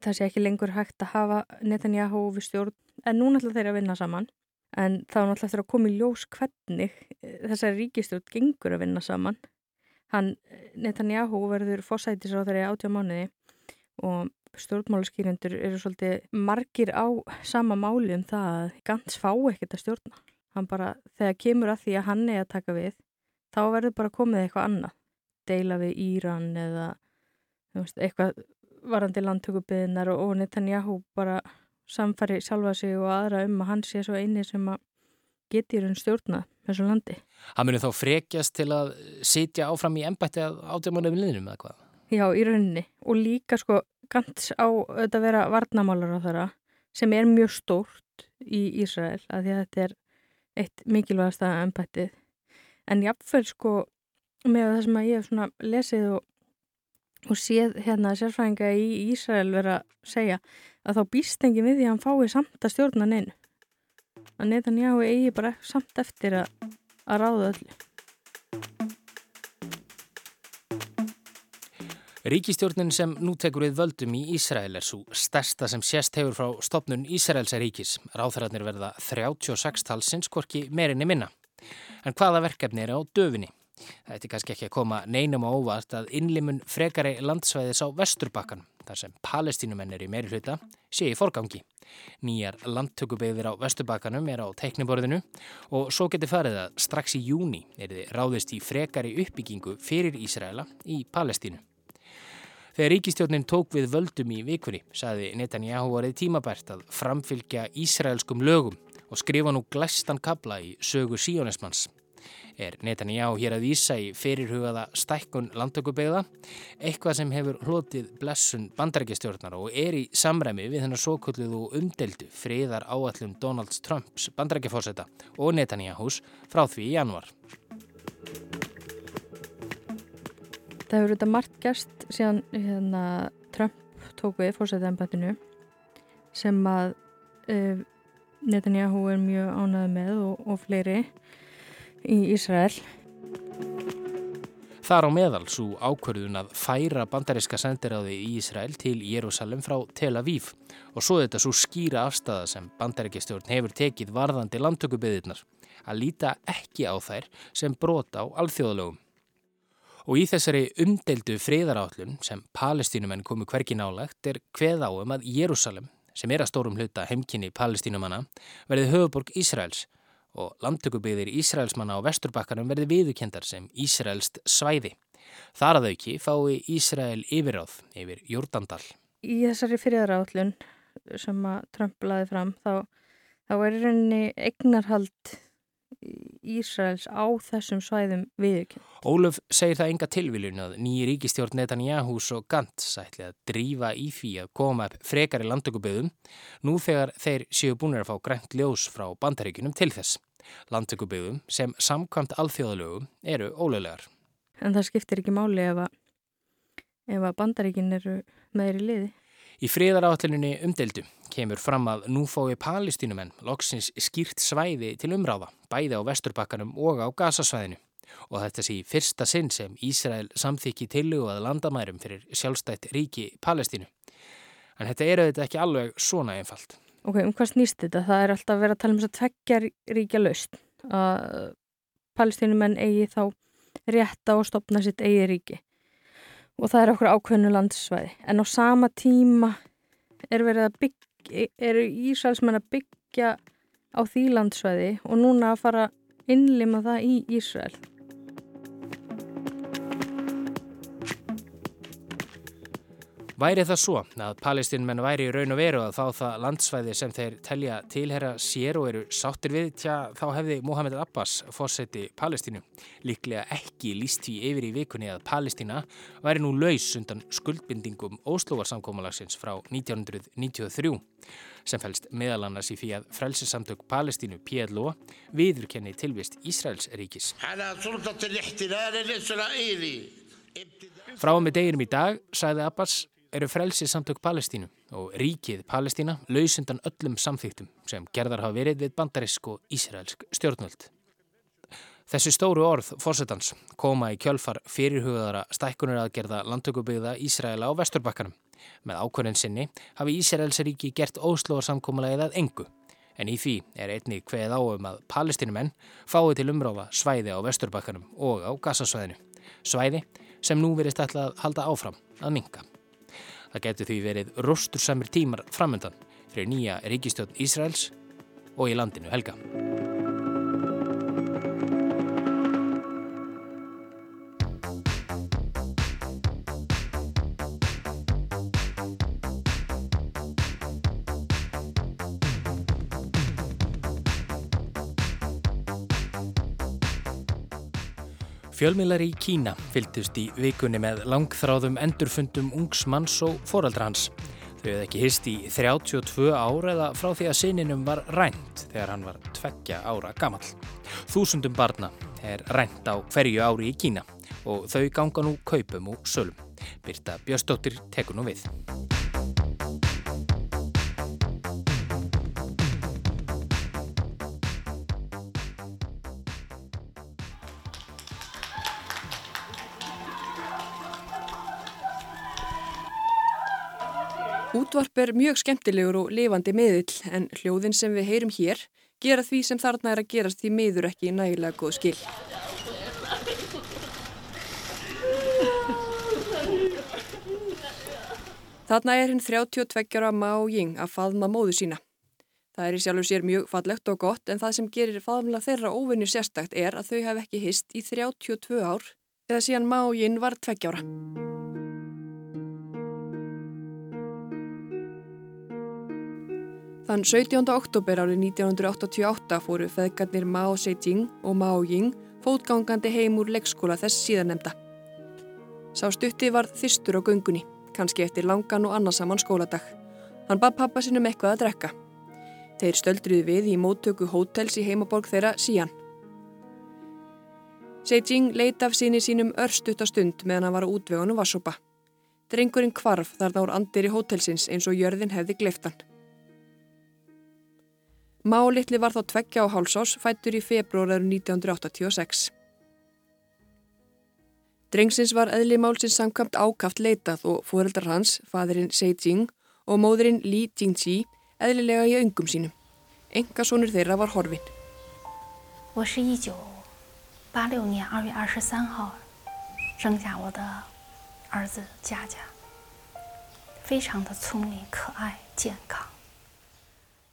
það sé ekki lengur hægt að hafa Netanyahu við stjórn en núna ætla þeir að vinna saman en þá náttúrulega eftir að koma í ljós hvernig þessari ríkistjórn gengur að vinna saman. Hann Netanyahu verður fórsætisráðari átjá mánuði og stjórnmálaskýrendur eru svolítið margir á sama máli um það að Gantz fá ekkert að stjórna. Hann bara, þegar kemur að því að hann er að taka við, þá verður bara komið eitthvað annað. Deila við Íran eða veist, eitthvað varandi landtökubiðinar og, og Netanyahu bara samfari sjálfa sig og aðra um að hann sé svo eini sem að geti raun stjórna þessu landi. Hann munir þá frekjast til að sitja áfram í ennbætti að átjámanum liðnum eða hvað? Já, í rauninni og líka sko Gantz á að vera varnamálar á þeirra sem er mjög stórt í Ísrael að því að þetta er eitt mikilvægast að ennbættið en jáfnveil sko með það sem að ég hef svona lesið og, og séð hérna sérfræðinga í Ísrael vera að segja að þá býst engin við því að hann fái samt að stjórna neinu. Að Netanyahu eigi bara samt eftir að, að ráða öllu Ríkistjórnin sem nú tekur við völdum í Ísrael er svo stærsta sem sést hefur frá stopnun Ísraelsa ríkis. Ráþararnir verða 36 talsins, hvorki meirinni minna. En hvaða verkefni er á döfinni? Það ætti kannski ekki að koma neinum á óvart að innlimun frekari landsvæðis á vesturbakkan, þar sem palestínumenn er í meiri hluta, sé í forgangi. Nýjar landtökubeigðir á vesturbakkanum er á teikniborðinu og svo getur farið að strax í júni er þið ráðist í frekari uppbyggingu fyrir Ísraela í Palestínu. Þegar ríkistjónin tók við völdum í vikunni, saði Netanyahu varðið tímabært að framfylgja Ísraelskum lögum og skrifa nú glæstan kabla í sögu síjónismanns er Netanyahu hér að vísa í fyrirhugaða stækkun landtökubegða, eitthvað sem hefur hlotið blessun bandarækjastjórnar og er í samræmi við hennar svokulluð og umdeldu friðar áallum Donald Trumps bandarækjafórseta og Netanyahus frá því í januar. Það hefur þetta margt gerst síðan hérna, Trump tók við fórsetaðanbættinu sem að uh, Netanyahu er mjög ánæði með og, og fleiri í Ísrael. Þar á meðal svo ákverðun að færa bandaríska sendiráði í Ísrael til Jérúsalem frá Tel Aviv og svo þetta svo skýra afstæða sem bandaríkjastjórn hefur tekið varðandi landtökubiðirnar að líta ekki á þær sem brota á alþjóðalögum. Og í þessari umdeldu friðarállun sem palestínumenn komu hverki nálagt er hveð á um að Jérúsalem, sem er að stórum hluta heimkynni palestínumanna, verði höfuborg Ísraels og landtökubyggðir Ísraelsmanna á vesturbakkanum verði viðukendar sem Ísraelst svæði. Þar að auki fái Ísrael yfirráð yfir Jordandal. Í þessari fyriræðarállun sem að Trump laði fram þá, þá er rauninni egnarhald Ísraels á þessum svæðum viðukend. Ólöf segir það enga tilviljun að nýji ríkistjórn Netanyahus og Gant sætli að drífa í því að koma upp frekari landtökubyggðum nú þegar þeir séu búin að fá grænt ljós frá bandaríkunum til þess. Landtökubyggðum sem samkvæmt alþjóðalögum eru ólöglegar. En það skiptir ekki máli ef að, ef að bandaríkin eru meðri liði. Í friðaráalluninni umdeldu kemur fram að nú fái palestínumenn loksins skýrt svæði til umráða, bæði á vesturbakkanum og á gasasvæðinu. Og þetta sé fyrsta sinn sem Ísrael samþykki tillugu að landamærum fyrir sjálfstætt ríki Palestínu. En þetta er auðvitað ekki alveg svona einfalt. Ok, um hvað snýst þetta? Það er alltaf að vera að tala um þess að tveggja ríkja laust. Að palestínumenn eigi þá rétta og stopna sitt eigi ríki og það er okkur ákveðnu landsvæði. En á sama tíma er verið að byggja, eru Ísraelsmenn að byggja á því landsvæði og núna að fara innlima það í Ísrael. Væri það svo að palestinmenn væri í raun og veru að fá það landsvæði sem þeir telja tilhera sér og eru sáttir við, tja þá hefði Mohamed Abbas fórseti Palestínu líklega ekki líst því yfir í vikunni að Palestína væri nú laus undan skuldbindingum Óslóvarsamkómalagsins frá 1993 sem fælst meðal annars í því að frelsisamtök Palestínu PLO viðurkenni tilvist Ísraels ríkis. Frá með deginum í dag sagði Abbas eru frelsið samtök Palestínu og ríkið Palestína lausundan öllum samþýttum sem gerðar hafa verið við bandarisk og ísraelsk stjórnvöld. Þessu stóru orð fórsetans koma í kjölfar fyrirhugaðara stækkunar aðgerða landtökubyggða Ísraela á vesturbakkanum. Með ákvörðin sinni hafi Ísraelsríki gert óslóðarsamkómulegið að engu en í því er einnig hveð áum að palestinumenn fái til umráða svæði á vesturbakkanum og á gasasvæðinu. Svæði sem nú verist ætla að halda áfram að minga. Það getur því verið rostursamir tímar framöndan fyrir nýja ríkistjórn Ísraels og í landinu helga. Fjölmiðlar í Kína fylgtust í vikunni með langþráðum endurfundum ungs manns og foraldra hans. Þau hefði ekki hist í 32 ára eða frá því að sininum var rænt þegar hann var tveggja ára gammal. Þúsundum barna er rænt á hverju ári í Kína og þau ganga nú kaupum og sölum. Birta Björnsdóttir tekur nú við. Útvarp er mjög skemmtilegur og lifandi miðill en hljóðin sem við heyrum hér gera því sem þarna er að gerast því miður ekki nægilega góð skil. Þarna er hinn 32 ára Mao Ying að faðma móðu sína. Það er í sjálfu sér mjög fallegt og gott en það sem gerir faðmla þeirra óvinni sérstakt er að þau hef ekki hist í 32 ár eða síðan Mao Ying var 20 ára. Þann 17. oktober árið 1988 fóru feðgarnir Mao Zedong og Mao Ying fótgangandi heim úr leikskóla þess síðanemda. Sá stutti var þyrstur á göngunni kannski eftir langan og annarsamann skóladag. Hann bað pappa sinum eitthvað að drekka. Þeir stöldruði við í móttöku hótels í heimaborg þeirra síjan. Seijing leita af síni sínum örstutt á stund meðan hann var á útvegunum vassopa. Drengurinn kvarf þarna úr andir í hótelsins eins og jörðin hefði gleftan. Málitli var þá tveggja á hálsás fættur í februar 1986. Drengsins var eðli málsins samkvæmt ákaft leitað og fóreldrar hans, fadurinn Sei Jing og móðurinn Li Jingqi, eðlilega í öngum sínum. Enga sonur þeirra var horfin. 我是一九八六年二月二十三号生下我的儿子佳佳，非常的聪明、可爱、健康。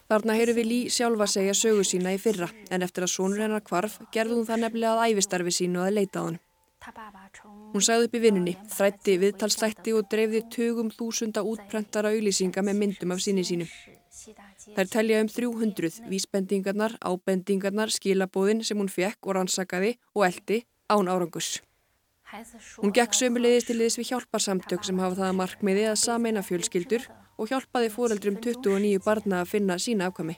Þarna heyru við Lý sjálfa segja sögu sína í fyrra en eftir að sonur hennar kvarf gerði hún það nefnilega að æfistarfi sínu að leita á hann. Hún sagði upp í vinnunni, þrætti viðtalslætti og dreifði tugum þúsunda útprentara auðlýsinga með myndum af síni sínum. Þær telja um 300 vísbendingarnar, ábendingarnar, skilabóðin sem hún fekk og rannsakaði og eldi án árangus. Hún gekk sömulegðist til liðs við hjálparsamtök sem hafa það að markmiði að sameina fjölskyldur og hjálpaði fóreldrum 29 barna að finna sína afkvæmi.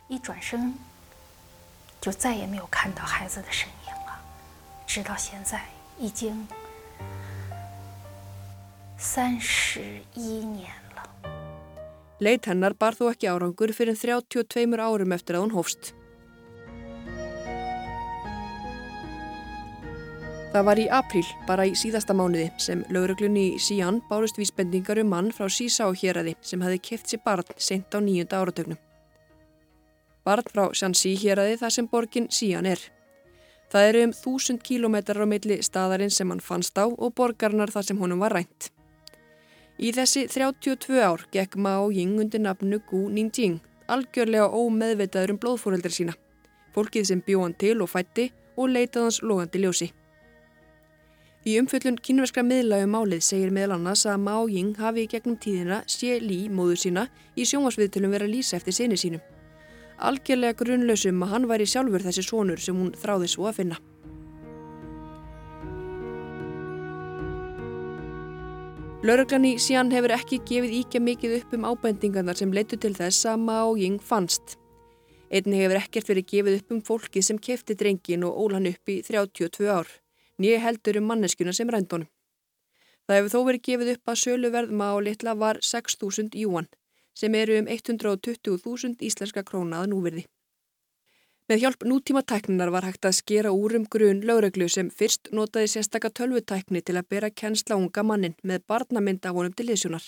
Leit hennar bar þó ekki árangur fyrir 32 árum eftir að hún hófst. Það var í apríl, bara í síðasta mánuði, sem lauruglunni í Sían bárust vísbendingar um mann frá Sísá héræði sem hefði keft sér barn sent á nýjunda áratögnum. Barn frá Sjansí héræði þar sem borgin Sían er. Það eru um þúsund kílometrar á milli staðarinn sem hann fannst á og borgarnar þar sem honum var rænt. Í þessi 32 ár gekk Mao Ying undir nafnu Gu Ningjing, algjörlega ómeðvitaður um blóðfóreldri sína. Fólkið sem bjó hann til og fætti og leitað hans logandi ljósi. Í umfjöllun kynverskra miðla um málið segir meðal annars að Mao Ying hafi í gegnum tíðina sé Lý, móður sína, í sjónvarsviðtölum vera lýsa eftir sinni sínum. Algjörlega grunnlausum að hann væri sjálfur þessi sonur sem hún þráði svo að finna. Lauruglan í síðan hefur ekki gefið íkja mikið upp um ábendingarnar sem leitu til þess að Mao Ying fannst. Einni hefur ekkert verið gefið upp um fólkið sem kefti drengin og ól hann upp í 32 ár. Nýja heldur um manneskuna sem rændunum. Það hefur þó verið gefið upp að söluverð Mao litla var 6.000 júan sem eru um 120.000 íslenska krónaða núverði. Með hjálp nútíma tækninar var hægt að skera úr um grun lögreglu sem fyrst notaði sérstaka tölvutækni til að bera kennsla unga mannin með barnamynd af honum til liðsjónar.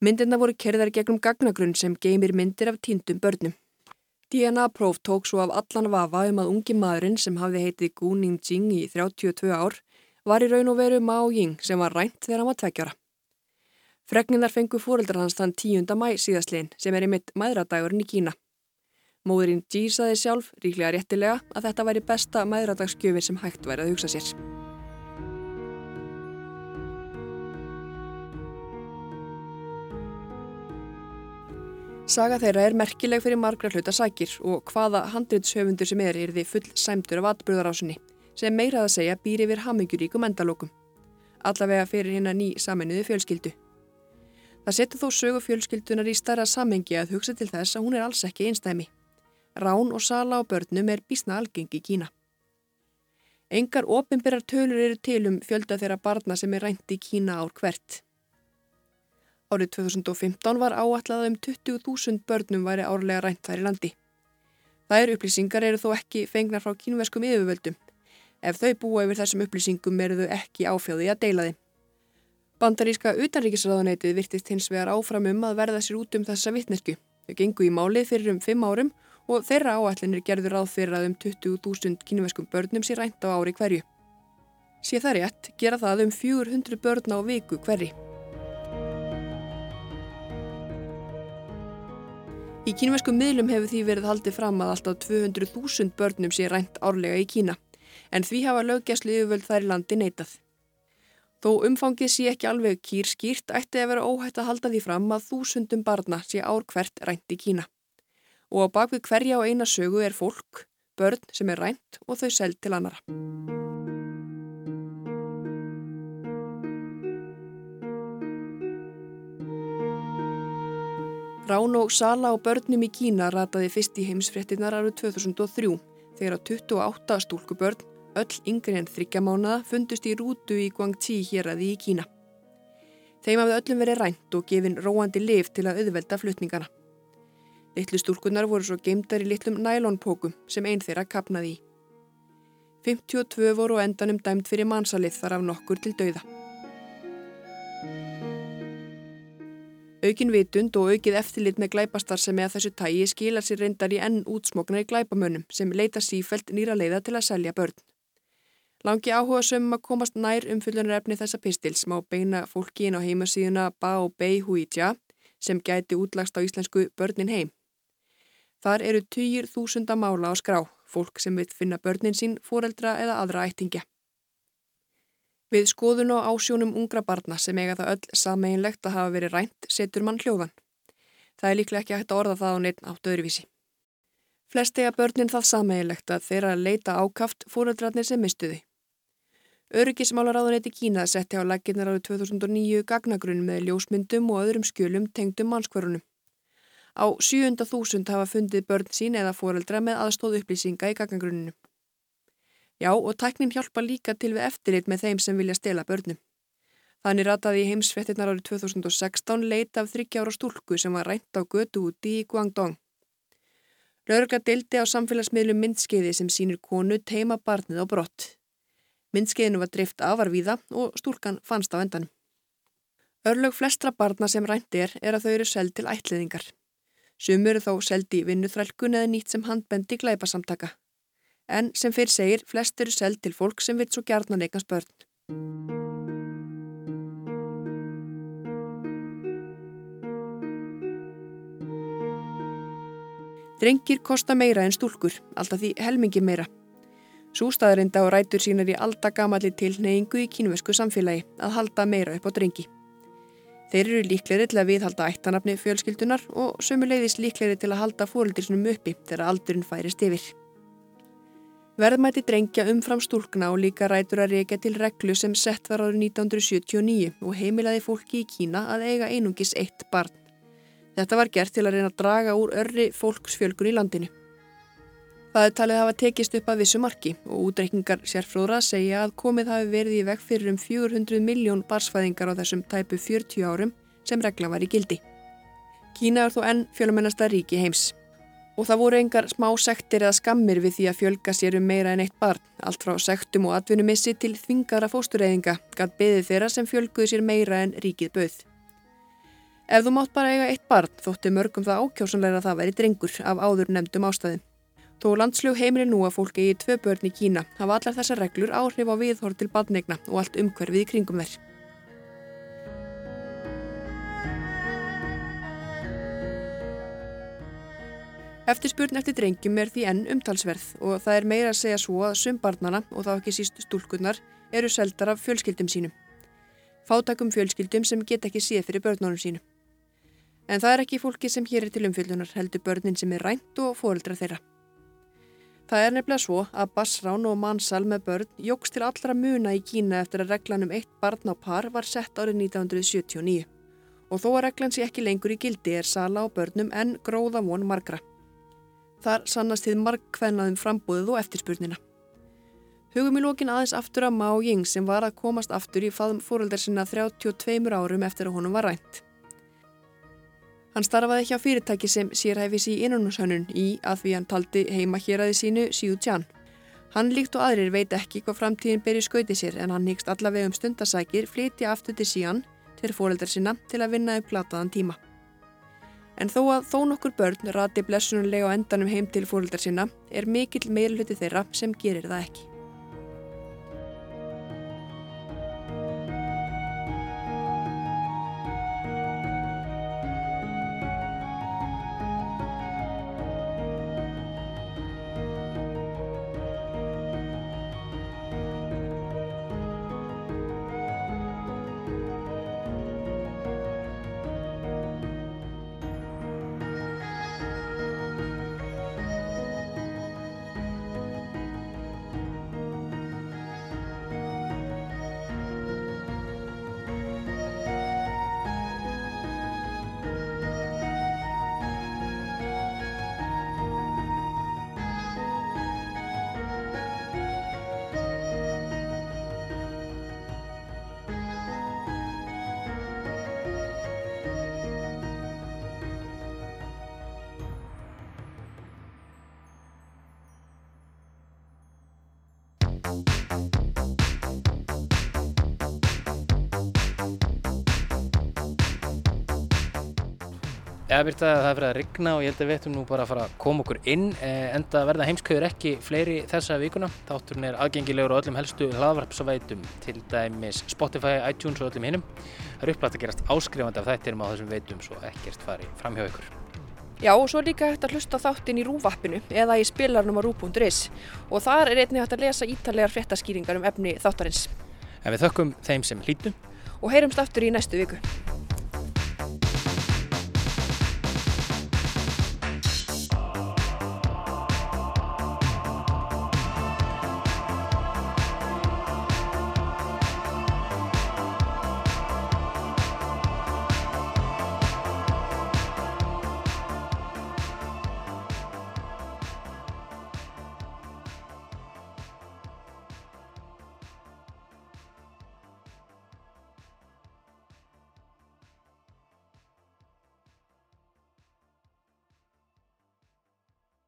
Myndina voru kerðar gegnum gagnagrunn sem geymir myndir af týndum börnum. DNA-próf tók svo af allan vafa um að ungi maðurinn sem hafði heitið Gu Ningjing í 32 ár var í raun og veru Mao Ying sem var rænt þegar hann var tveggjara. Fregninar fengu fóreldrar hans þann 10. mæ síðastliðin sem er einmitt maðuradagurinn í Kína. Móðurinn G saði sjálf, ríklega réttilega, að þetta væri besta maðuradagsgjöfin sem hægt væri að hugsa sér. Saga þeirra er merkileg fyrir margra hluta sækir og hvaða handriðshöfundur sem er er því full sæmtur af atbröðarásunni sem meirað að segja býr yfir hamingjuríkum endalókum. Allavega fyrir hérna ný saminuðu fjölskyldu. Það setur þó sögu fjölskyldunar í starra samengi að hugsa til þess að hún er alls ekki einstæmi. Rán og sala á börnum er bísna algengi í Kína. Engar ofinbyrjar tölur eru til um fjölda þeirra barna sem er rænt í Kína ár hvert. Árið 2015 var áallað um 20.000 börnum væri árlega rænt þær í landi. Þær upplýsingar eru þó ekki fengnar frá kínverskum yfirvöldum. Ef þau búa yfir þessum upplýsingum eru þau ekki áfjáði að deila þeim. Bandaríska utanríkisraðanætið virtist hins vegar áfram um að verða sér út um þessa vittnesku. Þau gengu í málið fyrir um fimm árum og þeirra áætlinir gerður ráð fyrir að um 20.000 kínveskum börnum sé rænt á ári hverju. Sé það rétt, gera það um 400 börn á viku hverri. Í kínveskum miðlum hefur því verið haldið fram að alltaf 200.000 börnum sé rænt árlega í Kína, en því hafa löggjæslu yfirvöld þær í landi neitað. Þó umfangið sé ekki alveg kýr skýrt ætti að vera óhætt að halda því fram að þúsundum barna sé ár hvert rænt í Kína. Og á bakvið hverja og eina sögu er fólk, börn sem er rænt og þau seld til annara. Rán og sala á börnum í Kína rataði fyrst í heimsfrettinnar árið 2003 þegar að 28 stúlkubörn Öll yngri en þryggjamánaða fundust í rútu í Guangxi hér aði í Kína. Þeim hafði öllum verið rænt og gefin róandi liv til að auðvelda flutningana. Littlu stúlkunar voru svo geimdar í litlum nælonpókum sem einn þeirra kapnaði í. 52 voru endanum dæmt fyrir mannsalið þar af nokkur til dauða. Aukin vitund og aukið eftirlit með glæpastar sem eða þessu tægi skilar sér reyndar í enn útsmoknar í glæpamönnum sem leita sífælt nýra leiða til að selja börn. Langi áhuga sömum að komast nær umfylgjunar efni þessa pistils má beina fólki inn á heimasíðuna Bao Bei Huija sem gæti útlagst á íslensku börnin heim. Þar eru týjir þúsunda mála á skrá, fólk sem vil finna börnin sín, fóreldra eða aðra ættingja. Við skoðun og ásjónum ungra barna sem eiga það öll sameinlegt að hafa verið rænt setur mann hljóðan. Það er líklega ekki hægt að orða það á neitt átt öðruvísi. Flest eiga börnin það sameinlegt að þeirra leita ákaft fóreldrarnir sem mistuði. Öryggismálaráðuneyti Kína setti á laginnar árið 2009 gagnagrunn með ljósmyndum og öðrum skjölum tengdum mannskvörunum. Á 700.000 hafa fundið börn sín eða foreldra með aðstóð upplýsinga í gagnagrunninu. Já og tæknin hjálpa líka til við eftirlit með þeim sem vilja stela börnum. Þannig rataði í heimsfettinnar árið 2016 leita af 30 ára stúlku sem var rænt á götu úti í Guangdong. Lörgla dildi á samfélagsmiðlum myndskeiði sem sínir konu teima barnið á brott. Myndskeiðinu var drift afarvíða og stúlkan fannst á endanum. Örlög flestra barna sem rænt er er að þau eru seld til ætliðingar. Sumur eru þó seld í vinnuþrælkun eða nýtt sem handbendi glæpasamtaka. En sem fyrir segir, flest eru seld til fólk sem vitt svo gjarnan eignast börn. Drengir kosta meira en stúlkur, alltaf því helmingi meira. Sústaðarinda og rætur sínar í aldagamalli tilneyingu í kínvesku samfélagi að halda meira upp á drengi. Þeir eru líkleri til að viðhalda ættanafni fjölskyldunar og sömuleiðis líkleri til að halda fóröldirsunum uppi þegar aldurinn færist yfir. Verðmætti drengja umfram stúlkna og líka rætur að reyka til reglu sem sett var árið 1979 og heimilaði fólki í Kína að eiga einungis eitt barn. Þetta var gert til að reyna að draga úr örri fólksfjölgun í landinu. Það er talið að hafa tekist upp að vissu marki og útreikningar sérfróðra segja að komið hafi verið í veg fyrir um 400 miljón barsfæðingar á þessum tæpu 40 árum sem regla var í gildi. Kína er þó enn fjölumennasta ríki heims. Og það voru engar smá sektir eða skammir við því að fjölga sér um meira en eitt barn, allt frá sektum og atvinnumissi til þvingara fóstureyðinga, gæt beðið þeirra sem fjölguðu sér meira en ríkið bauð. Ef þú mátt bara eiga eitt barn, þótti mörgum það ákjósanleira að það væri drengur af áður nefndum ástæðum. Þó landslug heimri nú að fólki í tvö börn í Kína hafa allar þessar reglur áhrif á viðhort til badnegna og allt umhverfið í kringum þær. Eftirspurn eftir drengjum er því enn umtalsverð og það er meira að segja svo að sumbarnana og þá ekki síst stúlkunnar eru seldar af fjölskyldum sínum. Fátakum fjölskyldum sem get ekki séð fyrir börnunum sínu. En það er ekki fólki sem hér er til umfjöldunar heldur börnin sem er rænt og fóreldra þeirra. Það er nefnilega svo að bassrán og mannsal með börn jóks til allra muna í Kína eftir að reglan um eitt barn á par var sett árið 1979. Og þó að reglan sé ekki lengur í gildi er sala á börnum en gróða von margra. Þar sannast þið margkvennaðum frambúðið og eftirspurnina. Hugum í lókin aðeins aftur að Mao Ying sem var að komast aftur í faðum fóröldar sinna 32 árum eftir að honum var rænt. Hann starfaði hjá fyrirtæki sem sérhæfis í innanúshönnun í að því hann taldi heima hér aðið sínu síðu tján. Hann líkt og aðrir veit ekki hvað framtíðin beri skauti sér en hann hyggst allavega um stundasækir flytja aftur til síðan til fóreldar sinna til að vinna upp glataðan tíma. En þó að þó nokkur börn rati blessunarlega á endanum heim til fóröldar sinna er mikill meilhuti þeirra sem gerir það ekki. Eða byrta að það er verið að rigna og ég held að við ættum nú bara að fara að koma okkur inn eh, enda verða heimskauður ekki fleiri þessa vikuna. Þátturinn er aðgengilegur á öllum helstu hlaðvarpsveitum til dæmis Spotify, iTunes og öllum hinnum. Það er upplætt að gerast áskrifandi af þættirum á þessum veitum svo ekkert fari fram hjá ykkur. Já, og svo er líka hægt að hlusta þáttinn í rúvappinu eða í spilarnum á rú.is og þar er einnig hægt að lesa ítalegar fréttaskýringar um efni þáttarins. En við þökkum þeim sem hlýtu og heyrumst aftur í næstu viku.